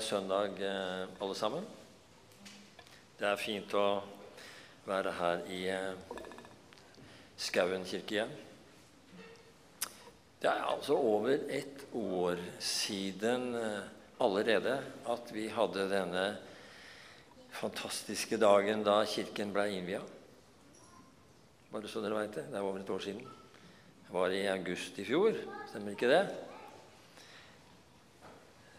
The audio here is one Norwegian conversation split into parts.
søndag, eh, alle sammen. Det er fint å være her i eh, Skauen kirke igjen. Det er altså over et år siden eh, allerede at vi hadde denne fantastiske dagen da kirken ble innvia. Bare så dere veit det. Det er over et år siden. Det var i august i fjor. Stemmer ikke det?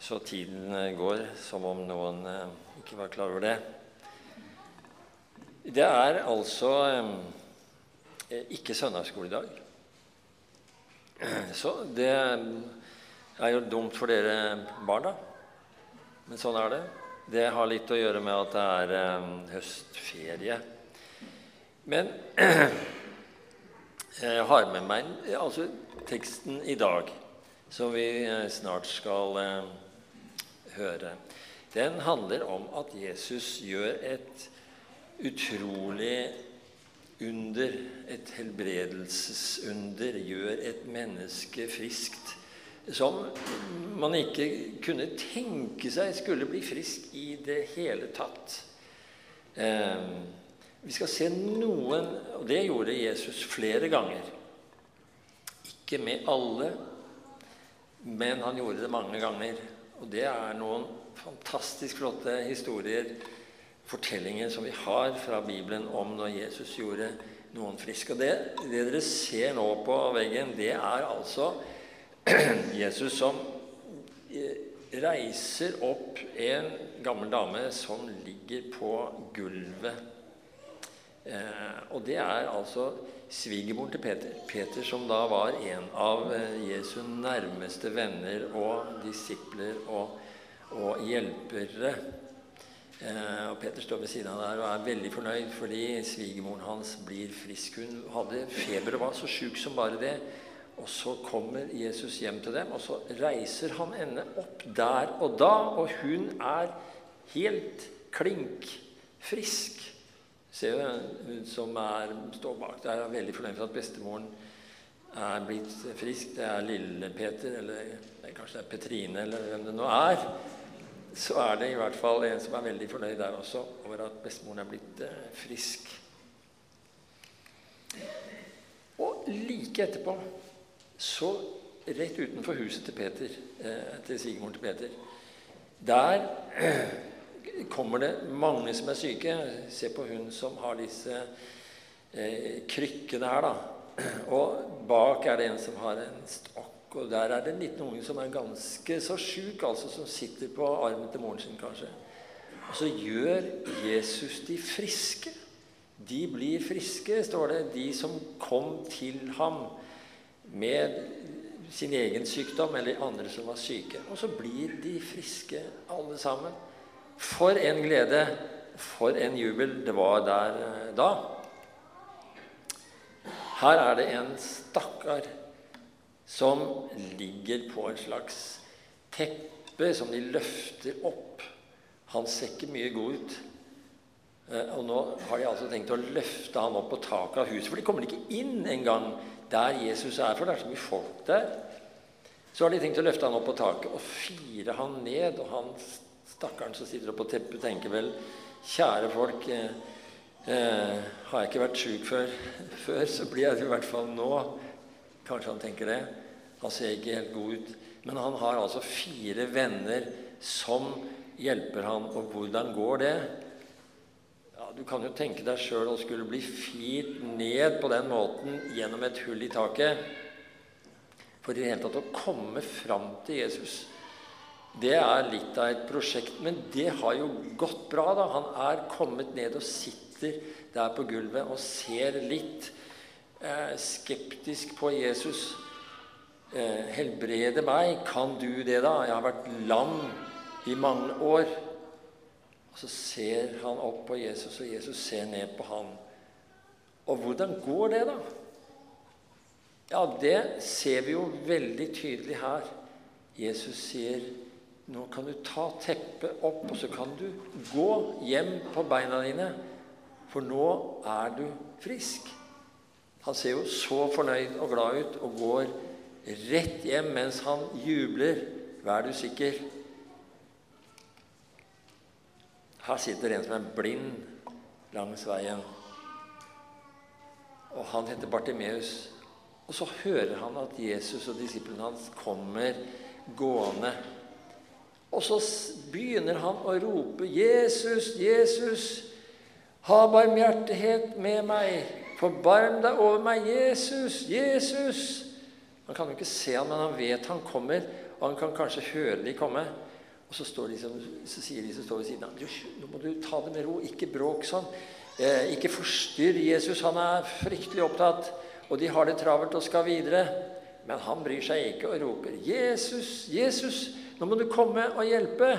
Så tiden eh, går som om noen eh, ikke var klar over det. Det er altså ikke søndagsskole i dag. Så det er jo dumt for dere barn, da. Men sånn er det. Det har litt å gjøre med at det er høstferie. Men jeg har med meg altså, teksten i dag, som vi eh, snart skal høre. Den handler om at Jesus gjør et utrolig under, et helbredelsesunder, gjør et menneske friskt som man ikke kunne tenke seg skulle bli frisk i det hele tatt. Eh, vi skal se noen Og det gjorde Jesus flere ganger. Ikke med alle, men han gjorde det mange ganger. Og det er noen fantastisk flotte historier fortellinger som vi har fra Bibelen om når Jesus gjorde noen friske. Og det, det dere ser nå på veggen, det er altså Jesus som eh, reiser opp en gammel dame som ligger på gulvet. Eh, og det er altså svigermoren til Peter. Peter som da var en av eh, Jesu nærmeste venner og disipler og, og hjelpere. Eh, og Peter står ved siden av der og er veldig fornøyd fordi svigermoren hans blir frisk. Hun hadde feber og var så sjuk som bare det. Og så kommer Jesus hjem til dem, og så reiser han henne opp der og da. Og hun er helt klink frisk. Ser jo hun som er, står bak der, er veldig fornøyd for at bestemoren er blitt frisk. Det er Lille-Peter, eller kanskje det er Petrine, eller hvem det nå er så er det i hvert fall en som er veldig fornøyd der også over at bestemoren er blitt eh, frisk. Og like etterpå, så rett utenfor huset til Peter, eh, til svigermoren til Peter, der kommer det mange som er syke. Se på hun som har disse eh, krykkene her, da. Og bak er det en som har en stokk og der er det en liten unge som er ganske så sjuk, altså som sitter på armen til moren sin, kanskje. Og så gjør Jesus de friske. De blir friske, står det. De som kom til ham med sin egen sykdom eller andre som var syke. Og så blir de friske, alle sammen. For en glede, for en jubel det var der eh, da. Her er det en stakkar som ligger på en slags teppe som de løfter opp. Han ser ikke mye god ut. Eh, og nå har de altså tenkt å løfte han opp på taket av huset, for de kommer ikke inn engang der Jesus er, for det er så mye folk der. Så har de tenkt å løfte han opp på taket og fire han ned. Og han stakkaren som sitter oppe på teppet, tenker vel Kjære folk, eh, eh, har jeg ikke vært sjuk før, før, så blir jeg det i hvert fall nå. Kanskje han tenker det. Han ser ikke helt god ut. Men han har altså fire venner som hjelper han. Og hvordan går det? Ja, Du kan jo tenke deg sjøl å skulle bli firt ned på den måten gjennom et hull i taket. For i det hele tatt å komme fram til Jesus, det er litt av et prosjekt. Men det har jo gått bra. da. Han er kommet ned og sitter der på gulvet og ser litt eh, skeptisk på Jesus. Eh, helbrede meg. Kan du det, da? Jeg har vært lam i mange år. Og så ser han opp på Jesus, og Jesus ser ned på han. Og hvordan går det, da? Ja, det ser vi jo veldig tydelig her. Jesus sier nå kan du ta teppet opp, og så kan du gå hjem på beina dine, for nå er du frisk. Han ser jo så fornøyd og glad ut og går rett hjem mens han jubler. Vær du sikker. Her sitter en som er blind langs veien. Og han heter Bartimeus. Og så hører han at Jesus og disiplene hans kommer gående. Og så begynner han å rope 'Jesus, Jesus, ha barmhjertighet med meg. Forbarm deg over meg, Jesus, Jesus.' Han kan jo ikke se ham, men han vet han kommer, og han kan kanskje høre de komme. Og så, de som, så sier de som står ved siden av nå må du ta det med ro. Ikke bråk sånn. Eh, ikke forstyrr Jesus. Han er fryktelig opptatt og de har det travelt og skal videre. Men han bryr seg ikke og roper, 'Jesus, Jesus, nå må du komme og hjelpe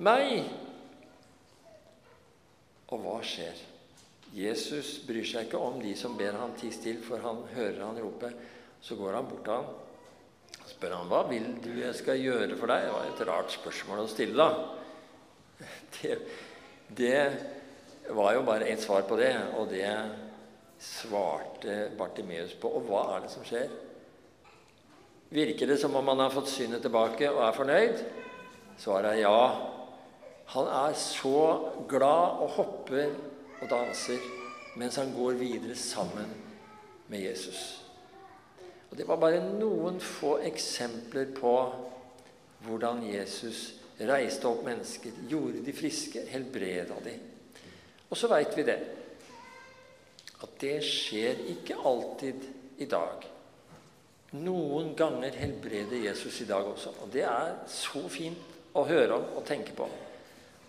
meg.' Og hva skjer? Jesus bryr seg ikke om de som ber ham tie stille, for han hører han rope. Så går han bort til ham og spør han, 'Hva vil du jeg skal gjøre for deg?' Det var et rart spørsmål å stille, da. Det, det var jo bare ett svar på det, og det svarte Bartimeus på. Og hva er det som skjer? Virker det som om han har fått synet tilbake og er fornøyd? Svaret er ja. Han er så glad og hopper og danser mens han går videre sammen med Jesus. Og Det var bare noen få eksempler på hvordan Jesus reiste opp mennesker, gjorde de friske, helbreda de. Og så veit vi det at det skjer ikke alltid i dag. Noen ganger helbreder Jesus i dag også. Og det er så fint å høre om og tenke på.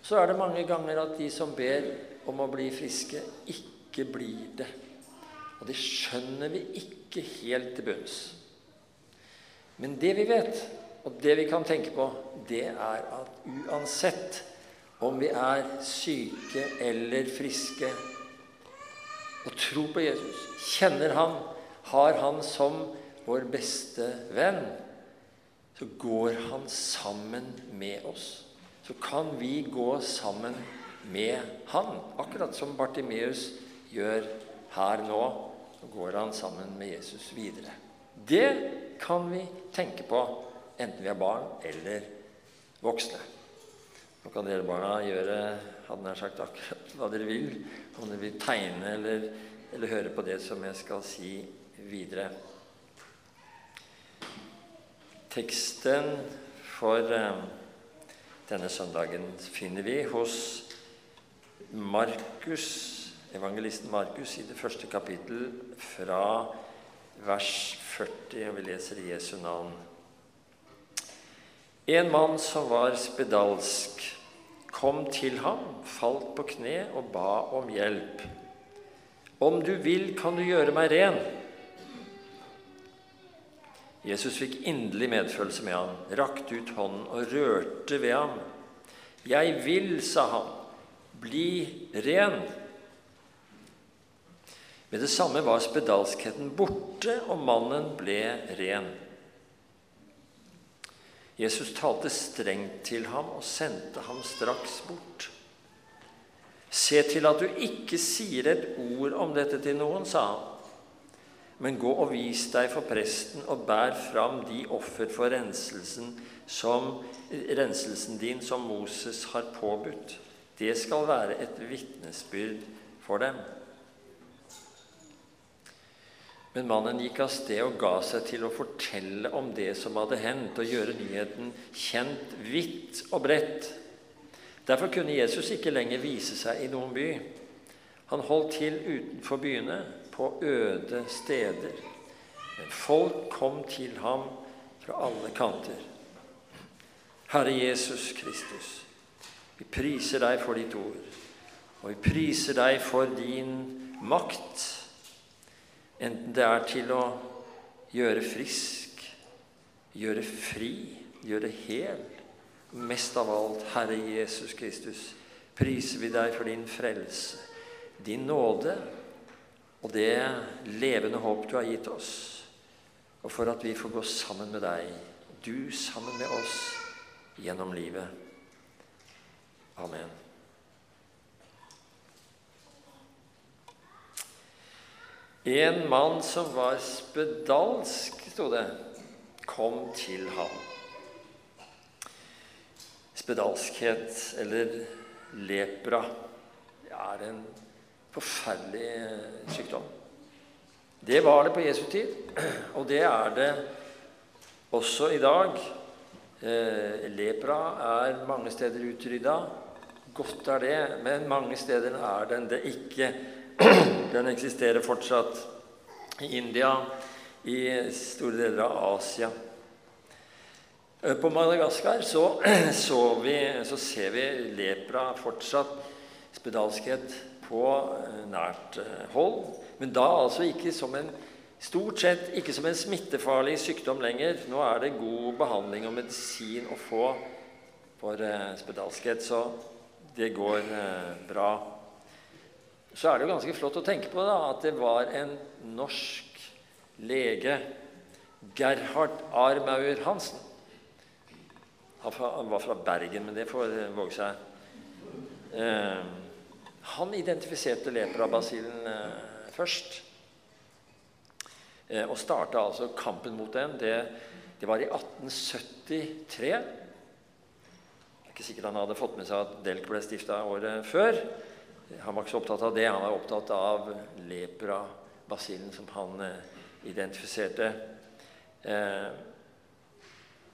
Så er det mange ganger at de som ber om å bli friske, ikke blir det. Og det skjønner vi ikke helt til bunns. Men det vi vet, og det vi kan tenke på, det er at uansett om vi er syke eller friske, og tror på Jesus, kjenner Han, har Han som vår beste venn, så går Han sammen med oss. Så kan vi gå sammen med Han, akkurat som Bartimeus gjør her nå. Så går han sammen med Jesus videre. Det kan vi tenke på, enten vi er barn eller voksne. Nå kan dere barna gjøre hadde nær sagt akkurat hva dere vil. Om dere vil tegne eller, eller høre på det som jeg skal si videre. Teksten for uh, denne søndagen finner vi hos Markus, evangelisten Markus i det første kapittel fra vers 40, og vi leser i Jesu navn. En mann som var spedalsk kom til ham, falt på kne og ba om hjelp. Om du vil, kan du gjøre meg ren. Jesus fikk inderlig medfølelse med ham, rakte ut hånden og rørte ved ham. Jeg vil, sa han, bli ren. Med det samme var spedalskheten borte, og mannen ble ren. Jesus talte strengt til ham og sendte ham straks bort. Se til at du ikke sier et ord om dette til noen, sa han. Men gå og vis deg for presten og bær fram de offer for renselsen, som, renselsen din som Moses har påbudt. Det skal være et vitnesbyrd for dem. Men mannen gikk av sted og ga seg til å fortelle om det som hadde hendt, og gjøre nyheten kjent vidt og bredt. Derfor kunne Jesus ikke lenger vise seg i noen by. Han holdt til utenfor byene, på øde steder. Men folk kom til ham fra alle kanter. Herre Jesus Kristus, vi priser deg for ditt ord, og vi priser deg for din makt Enten det er til å gjøre frisk, gjøre fri, gjøre hel. Mest av alt, Herre Jesus Kristus, priser vi deg for din frelse, din nåde og det levende håp du har gitt oss, og for at vi får gå sammen med deg, du sammen med oss, gjennom livet. Amen. En mann som var spedalsk, sto det, kom til ham. Spedalskhet, eller lepra er en forferdelig eh, sykdom. Det var det på Jesu tid, og det er det også i dag. Eh, lepra er mange steder utrydda. Godt er det, men mange steder er den det ikke. Den eksisterer fortsatt i India, i store deler av Asia. Eh, på Madagaskar så, så, vi, så, ser vi lepra fortsatt, spedalskhet, på eh, nært eh, hold. Men da altså ikke som en Stort sett ikke som en smittefarlig sykdom lenger. Nå er det god behandling og medisin å få for spedalskhet, så det går bra. Så er det jo ganske flott å tenke på da, at det var en norsk lege, Gerhard Armauer Hansen, han var fra Bergen, men det får våge seg. Eh, han identifiserte leprabasillen eh, først. Eh, og starta altså kampen mot den. Det, det, var i 1873. Det er ikke sikkert han hadde fått med seg at Delk ble stifta året før. Han var ikke så opptatt av det. Han var opptatt av leprabasillen som han identifiserte. Eh,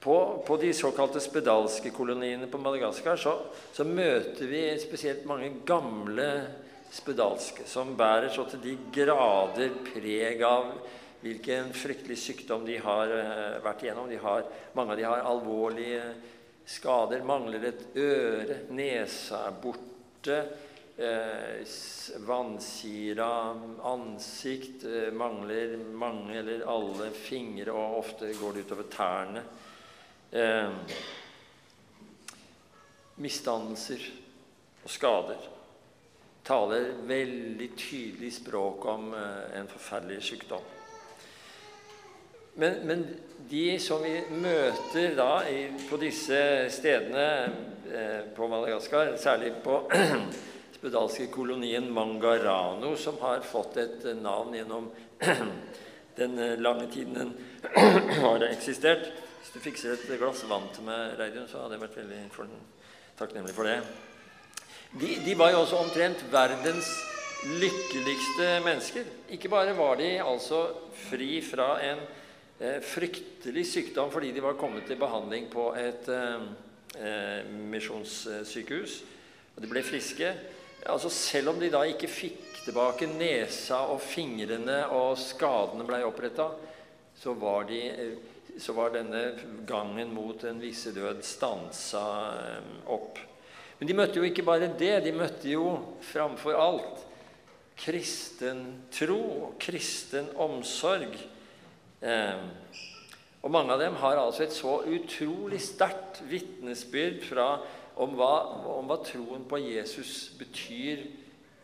på, på, de såkalte spedalske koloniene på Madagaskar så, så, møter vi spesielt mange gamle spedalske som bærer så til de grader preg av hvilken fryktelig sykdom de har uh, vært igjennom. Har, mange av de har alvorlige skader, mangler et øre, nesa er borte. Eh, vannsira ansikt, eh, mangler mange eller alle fingre, og ofte går det utover tærne eh, misdannelser og skader. Taler veldig tydelig språk om eh, en forferdelig sykdom. Men, men, de som vi møter da i, på disse stedene eh, på Madagaskar, særlig på spedalske kolonien Mangarano, som har fått et navn gjennom den lange tiden den har eksistert, hvis du fikser et glass vann til meg, Reidun, så hadde jeg vært veldig for, takknemlig for det. De, de, var jo også omtrent verdens lykkeligste mennesker. Ikke bare var de altså fri fra en eh, fryktelig sykdom fordi de var kommet til behandling på et eh, eh misjonssykehus, og de ble friske. Altså Selv om de da ikke fikk tilbake nesa og fingrene, og skadene ble oppretta, så var de eh, så var denne gangen mot en visse død stansa eh, opp. Men de møtte jo ikke bare det. De møtte jo framfor alt kristen tro og kristen omsorg. Eh, og mange av dem har altså et så utrolig sterkt vitnesbyrd om, om hva troen på Jesus betyr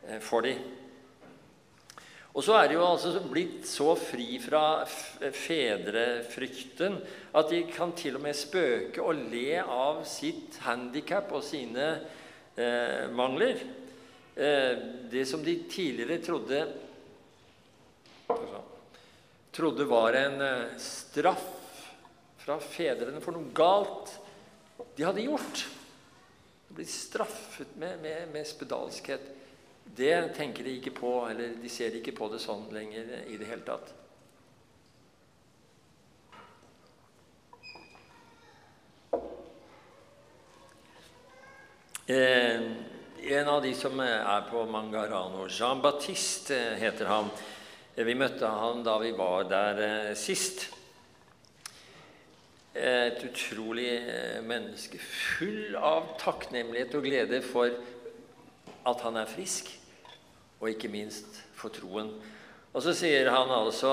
eh, for dem. Og så er de jo altså blitt så fri fra fedrefrykten at de kan til og med spøke og le av sitt handikap og sine eh, mangler. Eh, det som de tidligere trodde trodde var en eh, straff fra fedrene for noe galt de hadde gjort. De ble straffet med, med, med spedalskhet. Det tenker de ikke på, eller de ser ikke på det sånn lenger i det hele tatt. Eh, en av de som er på Mangarano, Jean Baptiste heter han. Eh, vi møtte han da vi var der eh, sist. Et utrolig eh, menneske full av takknemlighet og glede for at han er frisk og ikke minst for troen. Og så sier han altså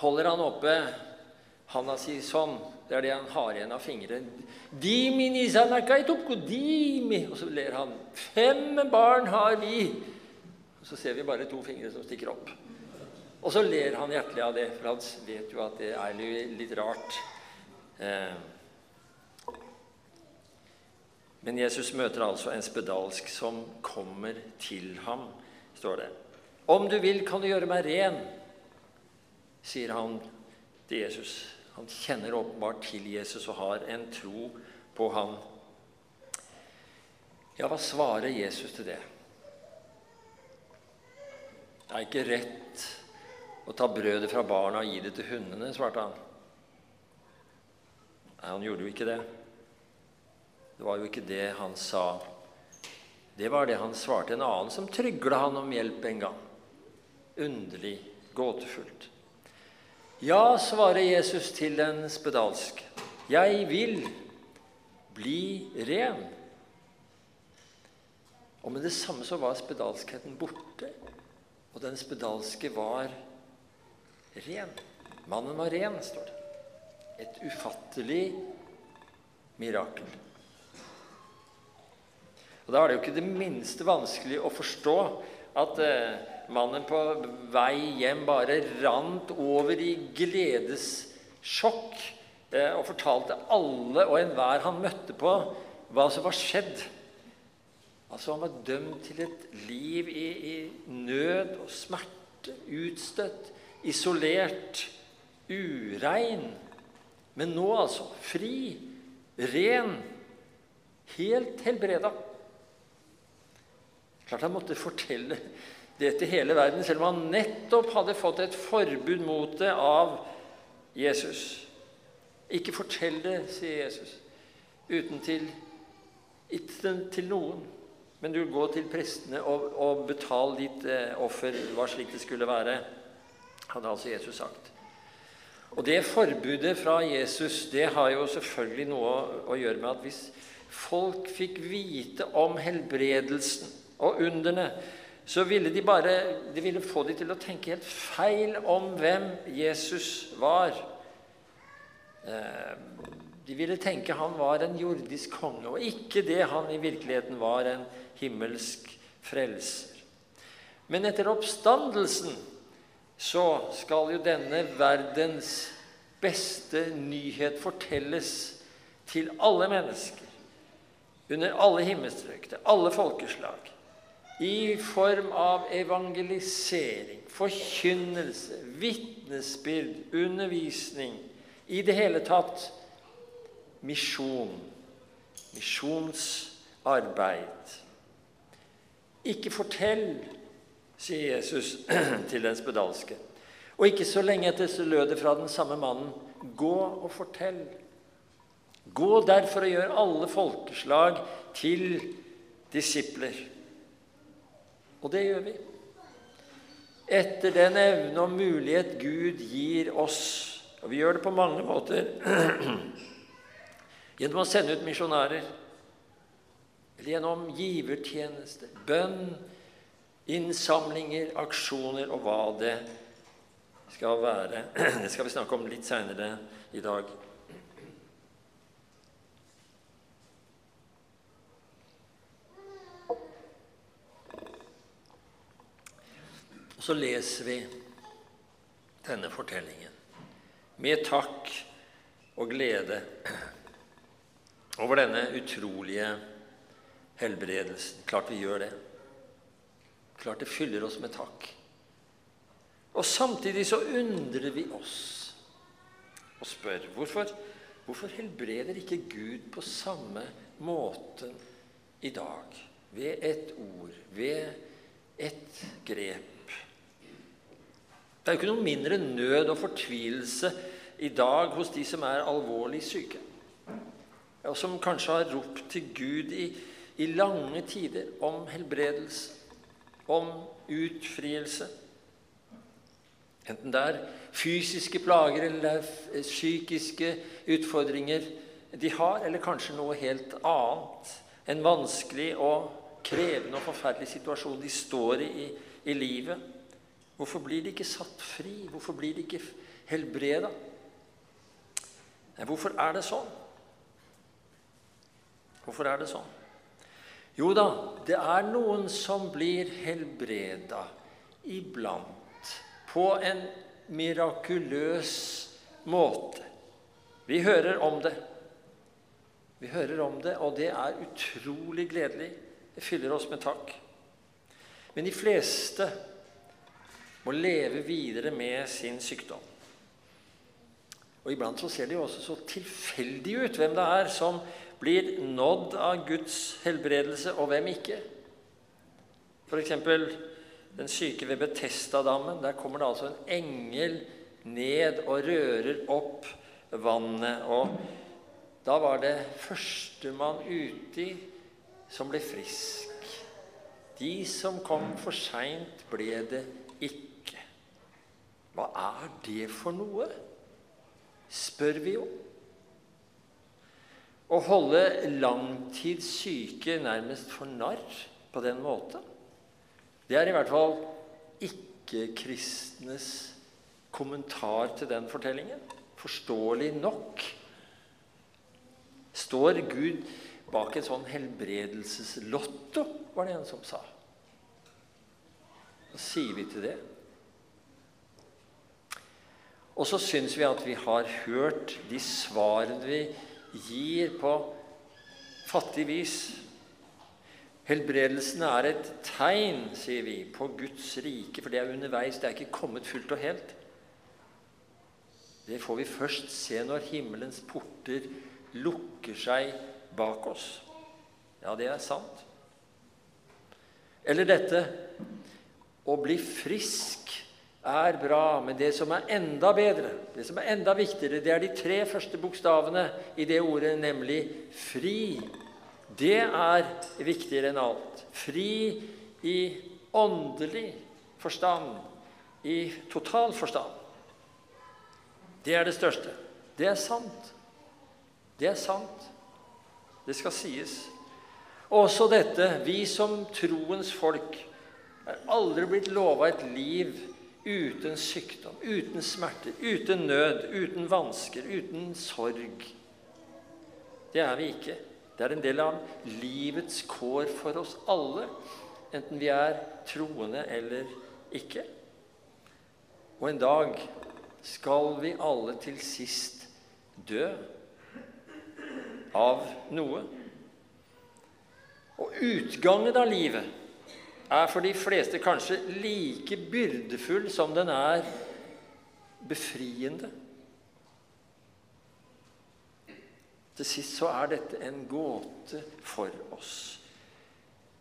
Holder han oppe handa si sånn Det er det han har igjen av fingeren. Og så ler han. Fem barn har vi. Og så ser vi bare to fingre som stikker opp. Og så ler han hjertelig av det, for han vet jo at det er litt rart. Eh. Men Jesus møter altså en spedalsk som kommer til ham står det. Om du vil, kan du gjøre meg ren, sier han til Jesus. Han kjenner åpenbart til Jesus og har en tro på ham. Ja, hva svarer Jesus til det? Det er ikke rett å ta brødet fra barna og gi det til hundene, svarte han. Nei, han gjorde jo ikke det. Det var jo ikke det han sa. Det var det han svarte en annen som trygla han om hjelp en gang. Underlig, gåtefullt. Ja, svarer Jesus til den spedalske. Jeg vil bli ren. Og med det samme så var spedalskheten borte, og den spedalske var ren. Mannen var ren, står det. Et ufattelig mirakel. Og Da er det jo ikke det minste vanskelig å forstå at eh, mannen på vei hjem bare rant over i gledessjokk eh, og fortalte alle og enhver han møtte på, hva som var skjedd. Altså Han var dømt til et liv i, i nød og smerte, utstøtt, isolert, urein. Men nå altså fri, ren, helt helbreda. Klart han måtte fortelle det til hele verden, selv om han nettopp hadde fått et forbud mot det av Jesus. Ikke fortell det, sier Jesus, uten til, til noen. Men du gå til prestene og, og betal ditt eh, offer. Hva slik det skulle være, hadde altså Jesus sagt. Og det forbudet fra Jesus det har jo selvfølgelig noe å gjøre med at hvis folk fikk vite om helbredelsen og underne, så ville de bare de ville få de til å tenke helt feil om hvem Jesus var. Eh, de ville tenke han var en jordisk konge, og ikke det han i virkeligheten var, en himmelsk frelser. Men etter oppstandelsen så skal jo denne verdens beste nyhet fortelles til alle mennesker, under alle himmelstrøk, til alle folkeslag i form av evangelisering, forkynnelse, vitnesbyrd, undervisning I det hele tatt misjon, misjonsarbeid. Ikke fortell, sier Jesus til den spedalske. Og ikke så lenge etter så lød det fra den samme mannen gå og fortell. Gå derfor og gjør alle folkeslag til disipler. Og det gjør vi. Etter den evne og mulighet Gud gir oss. Og vi gjør det på mange måter. Gjennom å sende ut misjonærer. Eller gjennom givertjeneste, bønn, innsamlinger, aksjoner og hva det skal være. Det skal vi snakke om litt seinere i dag. Så leser vi denne fortellingen med takk og glede over denne utrolige helbredelsen. Klart vi gjør det. Klart det fyller oss med takk. Og samtidig så undrer vi oss og spør hvorfor, hvorfor helbreder ikke Gud på samme måte i dag? Ved et ord, ved et grep. Det er jo ikke noe mindre nød og fortvilelse i dag hos de som er alvorlig syke, og som kanskje har ropt til Gud i, i lange tider om helbredelse, om utfrielse. Enten det er fysiske plager eller det er psykiske utfordringer de har, eller kanskje noe helt annet. En vanskelig og krevende og forferdelig situasjon de står i, i livet. Hvorfor blir de ikke satt fri? Hvorfor blir de ikke helbreda? Hvorfor er det sånn? Hvorfor er det sånn? Jo da, det er noen som blir helbreda iblant på en mirakuløs måte. Vi hører om det. Vi hører om det, og det er utrolig gledelig. Det fyller oss med takk. Men de fleste må leve videre med sin sykdom. Og Iblant så ser det jo også så tilfeldig ut hvem det er som blir nådd av Guds helbredelse, og hvem ikke? F.eks. den syke ved Betestadammen. Der kommer det altså en engel ned og rører opp vannet. Og da var det førstemann uti som ble frisk. De som kom for seint, ble det ikke. Hva er det for noe? spør vi jo. Å holde langtidssyke nærmest for narr på den måten, det er i hvert fall ikke-kristnes kommentar til den fortellingen. Forståelig nok. Står Gud bak en sånn helbredelseslotto, var det en som sa. Hva sier vi til det? Og så syns vi at vi har hørt de svarene vi gir på fattig vis. Helbredelsen er et tegn, sier vi, på Guds rike, for det er underveis. Det er ikke kommet fullt og helt. Det får vi først se når himmelens porter lukker seg bak oss. Ja, det er sant. Eller dette å bli frisk er bra, men det som er enda bedre, det som er enda viktigere, det er de tre første bokstavene i det ordet, nemlig 'fri'. Det er viktigere enn alt. Fri i åndelig forstand, i total forstand. Det er det største. Det er sant. Det er sant. Det skal sies. Også dette, vi som troens folk, er aldri blitt lova et liv uten sykdom, uten smerter, uten nød, uten vansker, uten sorg. Det er vi ikke. Det er en del av livets kår for oss alle, enten vi er troende eller ikke. Og en dag skal vi alle til sist dø av noe. Og utgangen av livet er for de fleste kanskje like byrdefull som den er befriende. Til sist så er dette en gåte for oss.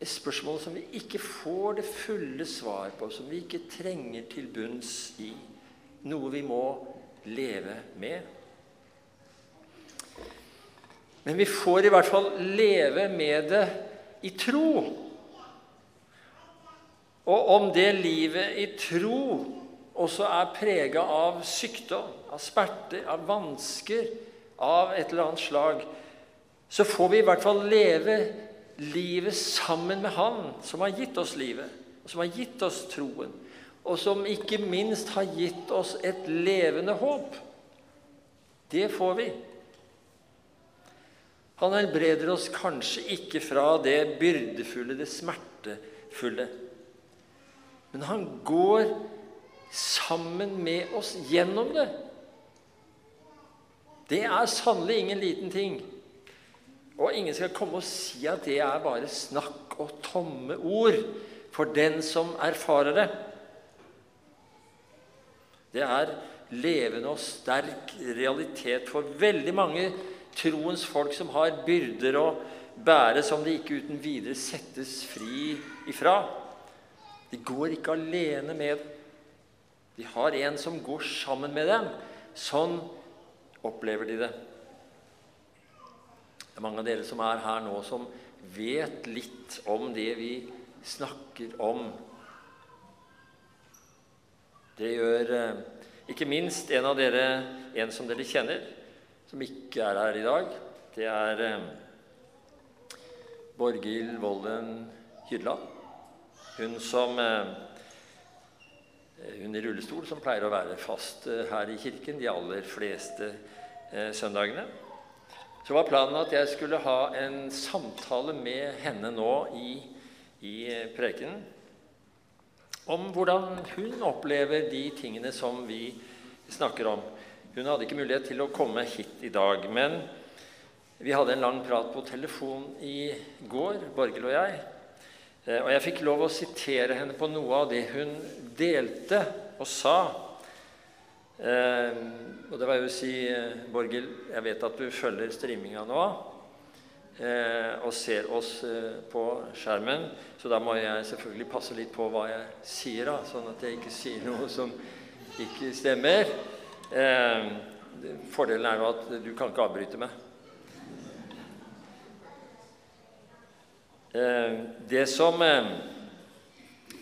Et spørsmål som vi ikke får det fulle svar på, som vi ikke trenger til bunns i. Noe vi må leve med. Men vi får i hvert fall leve med det i tro. Og om det livet i tro også er prega av sykdom, av smerter, av vansker, av et eller annet slag, så får vi i hvert fall leve livet sammen med Han som har gitt oss livet, som har gitt oss troen, og som ikke minst har gitt oss et levende håp. Det får vi. Han helbreder oss kanskje ikke fra det byrdefulle, det smertefulle. Men han går sammen med oss gjennom det. Det er sannelig ingen liten ting. Og ingen skal komme og si at det er bare snakk og tomme ord for den som erfarer det. Det er levende og sterk realitet for veldig mange troens folk som har byrder å bære som de ikke uten videre settes fri ifra. De går ikke alene med det. De har en som går sammen med dem. Sånn opplever de det. Det er mange av dere som er her nå, som vet litt om det vi snakker om. Det gjør eh, ikke minst en av dere, en som dere kjenner, som ikke er her i dag. Det er eh, Borghild Volden Hydland. Hun som eh, hun i rullestol, som pleier å være fast eh, her i kirken de aller fleste eh, søndagene. Så var planen at jeg skulle ha en samtale med henne nå i, i prekenen om hvordan hun opplever de tingene som vi snakker om. Hun hadde ikke mulighet til å komme hit i dag, men vi hadde en lang prat på telefon i går, Borghild og jeg. Eh, og jeg fikk lov å sitere henne på noe av det hun delte og sa. Eh, og det var jo å si, eh, Borghild, jeg vet at du følger streaminga nå. og ser oss på skjermen. Så da må jeg selvfølgelig passe litt på hva jeg sier, da, sånn at jeg ikke sier noe som ikke stemmer. Fordelen er jo at du kan ikke avbryte meg. Det som eh,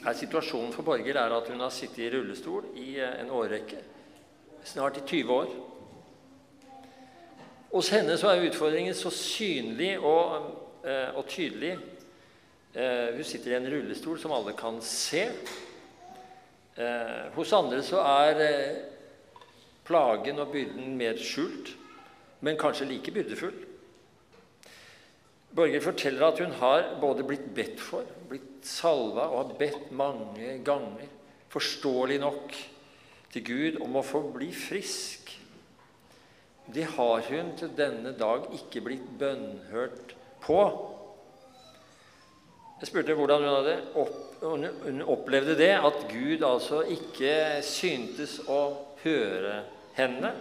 er situasjonen for Borger, er at hun har sittet i rullestol i eh, en årrekke. Snart i 20 år. Hos henne så er utfordringen så synlig og, og tydelig. Hun sitter i en rullestol som alle kan se. Hos andre så er plagen og byrden mer skjult, men kanskje like byrdefull. Borger forteller at hun har både blitt bedt for, blitt salva og har bedt mange ganger, forståelig nok, til Gud om å få bli frisk. Det har hun til denne dag ikke blitt bønnhørt på. Jeg spurte hvordan hun hadde opp, hun opplevde det, at Gud altså ikke syntes å høre henne.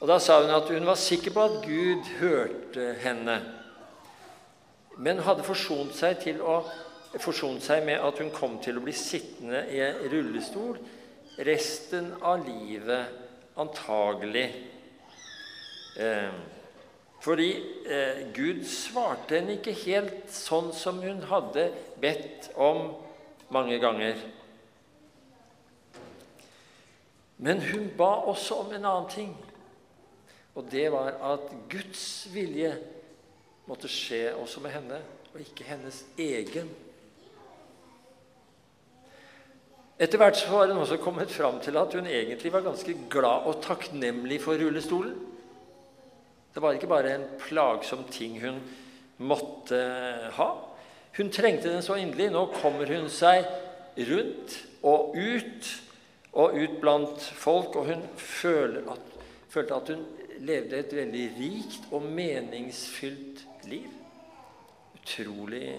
Og Da sa hun at hun var sikker på at Gud hørte henne, men hadde forsont seg, å, forsont seg med at hun kom til å bli sittende i rullestol resten av livet, antagelig. Eh, fordi eh, Gud svarte henne ikke helt sånn som hun hadde bedt om mange ganger. Men hun ba også om en annen ting. Og det var at Guds vilje måtte skje også med henne, og ikke hennes egen. Etter hvert så var hun også kommet fram til at hun egentlig var ganske glad og takknemlig for rullestolen. Det var ikke bare en plagsom ting hun måtte ha. Hun trengte den så inderlig. Nå kommer hun seg rundt og ut og ut blant folk, og hun at, følte at hun levde et veldig rikt og meningsfylt liv. Utrolig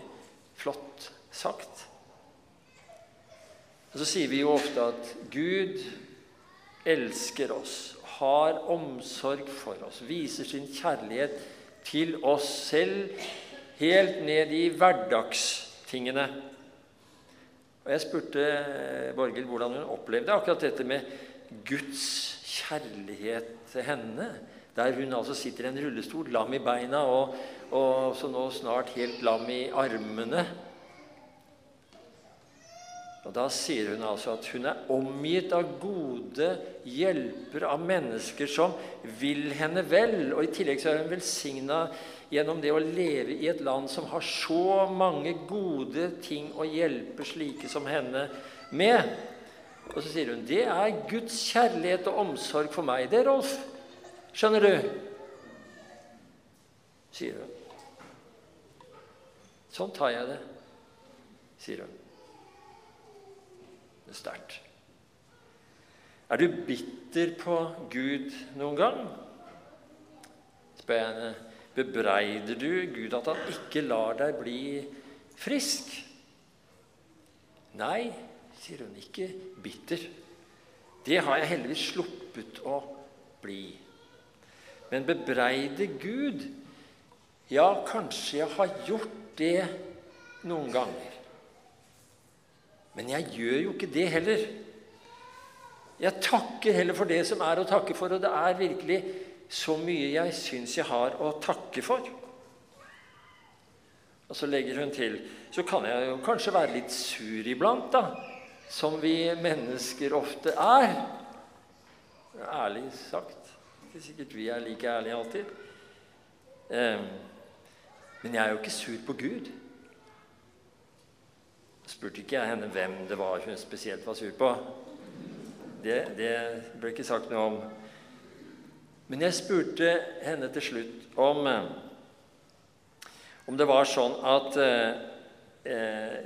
flott sagt. Og Så sier vi jo ofte at Gud elsker oss, har omsorg for oss, viser sin kjærlighet til oss selv helt ned i hverdagstingene. Og Jeg spurte Borghild hvordan hun opplevde akkurat dette med Guds kjærlighet til henne, der hun altså sitter i en rullestol, lam i beina og, og så nå snart helt lam i armene. Og Da sier hun altså at hun er omgitt av gode hjelpere, av mennesker som vil henne vel. Og i tillegg så er hun velsigna gjennom det å leve i et land som har så mange gode ting å hjelpe slike som henne med. Og så sier hun det er Guds kjærlighet og omsorg for meg. Det, Rolf. Skjønner du? sier hun. Sånn tar jeg det, sier hun. Det er sterkt. Er du bitter på Gud noen gang? spør jeg henne. Bebreider du Gud at han ikke lar deg bli frisk? Nei, sier hun, ikke bitter. Det har jeg heldigvis sluppet å bli. Men bebreide Gud Ja, kanskje jeg har gjort det noen ganger. Men jeg gjør jo ikke det heller. Jeg takker heller for det som er å takke for, og det er virkelig så mye jeg syns jeg har å takke for. Og så legger hun til så kan jeg jo kanskje være litt sur iblant, da som vi mennesker ofte er. Ærlig sagt. Ikke sikkert vi er like ærlige alltid. men jeg er jo ikke sur på Gud. spurte ikke jeg henne hvem det var hun spesielt var sur på. Det, det ble ikke sagt noe om. Men jeg spurte henne til slutt om, om det var sånn at eh,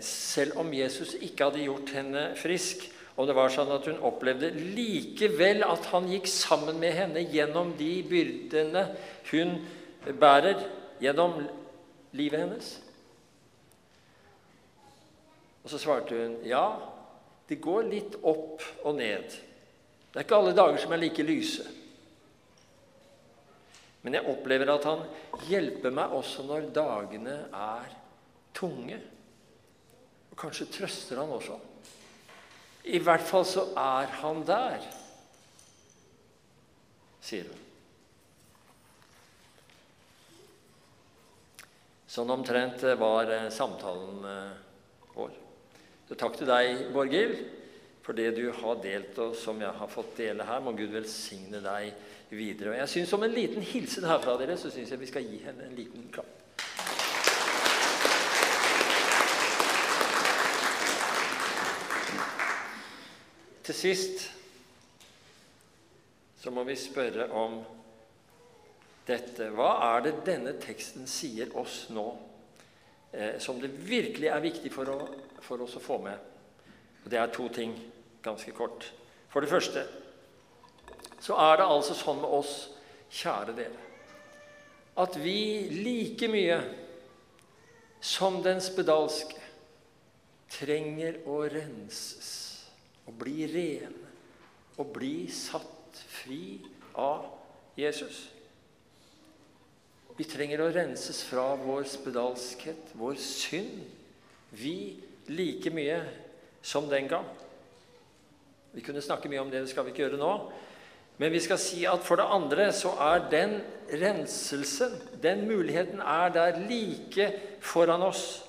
selv om Jesus ikke hadde gjort henne frisk, og det var sånn at hun opplevde likevel at han gikk sammen med henne gjennom de byrdene hun bærer gjennom livet hennes. Og så svarte hun ja, det går litt opp og ned. Det er ikke alle dager som er like lyse. Men jeg opplever at han hjelper meg også når dagene er tunge. Og kanskje trøster han også. I hvert fall så er han der, sier hun. Sånn omtrent var eh, samtalen eh, vår. Så takk til deg, Borghild, for det du har delt, og som jeg har fått dele her. Må Gud velsigne deg videre. Og jeg synes Som en liten hilsen herfra dere så syns jeg vi skal gi henne en liten klapp. Til sist så må vi spørre om dette. Hva er det denne teksten sier oss nå, eh, som det virkelig er viktig for, å, for oss å få med? Og Det er to ting, ganske kort. For det første så er det altså sånn med oss, kjære dere, at vi like mye som den spedalske trenger å renses og bli rene og bli satt fri av Jesus. Vi trenger å renses fra vår spedalskhet, vår synd. Vi like mye som den gang. Vi kunne snakke mye om det, det skal vi ikke gjøre nå. Men vi skal si at for det andre så er den renselsen, den muligheten, er der like foran oss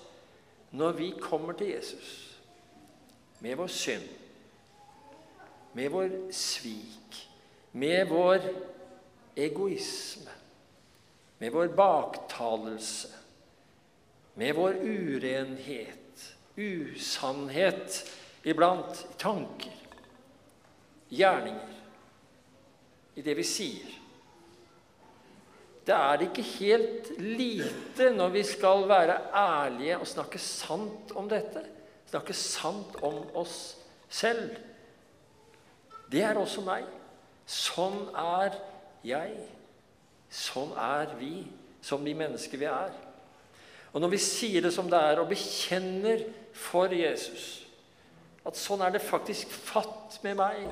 når vi kommer til Jesus med vår synd, med vår svik, med vår egoisme med vår baktalelse, med vår urenhet, usannhet iblant, tanker, gjerninger, i det vi sier. Det er ikke helt lite når vi skal være ærlige og snakke sant om dette. Snakke sant om oss selv. Det er også meg. Sånn er jeg. Sånn er vi som de mennesker vi er. Og når vi sier det som det er, og bekjenner for Jesus at sånn er det faktisk fatt med meg,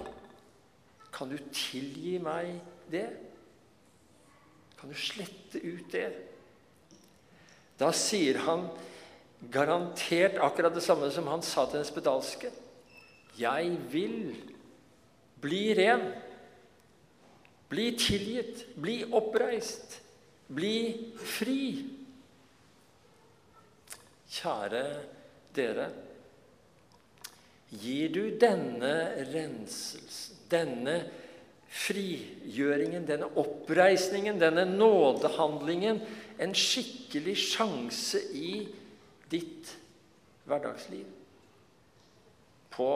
kan du tilgi meg det? Kan du slette ut det? Da sier han garantert akkurat det samme som han sa til den spedalske. Jeg vil bli ren. Bli tilgitt, bli oppreist, bli fri. Kjære dere. Gir du denne renselsen, denne frigjøringen, denne oppreisningen, denne nådehandlingen en skikkelig sjanse i ditt hverdagsliv på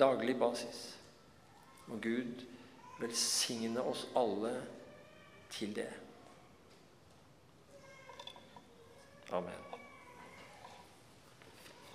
daglig basis? Må Gud velsigne oss alle til det. Amen.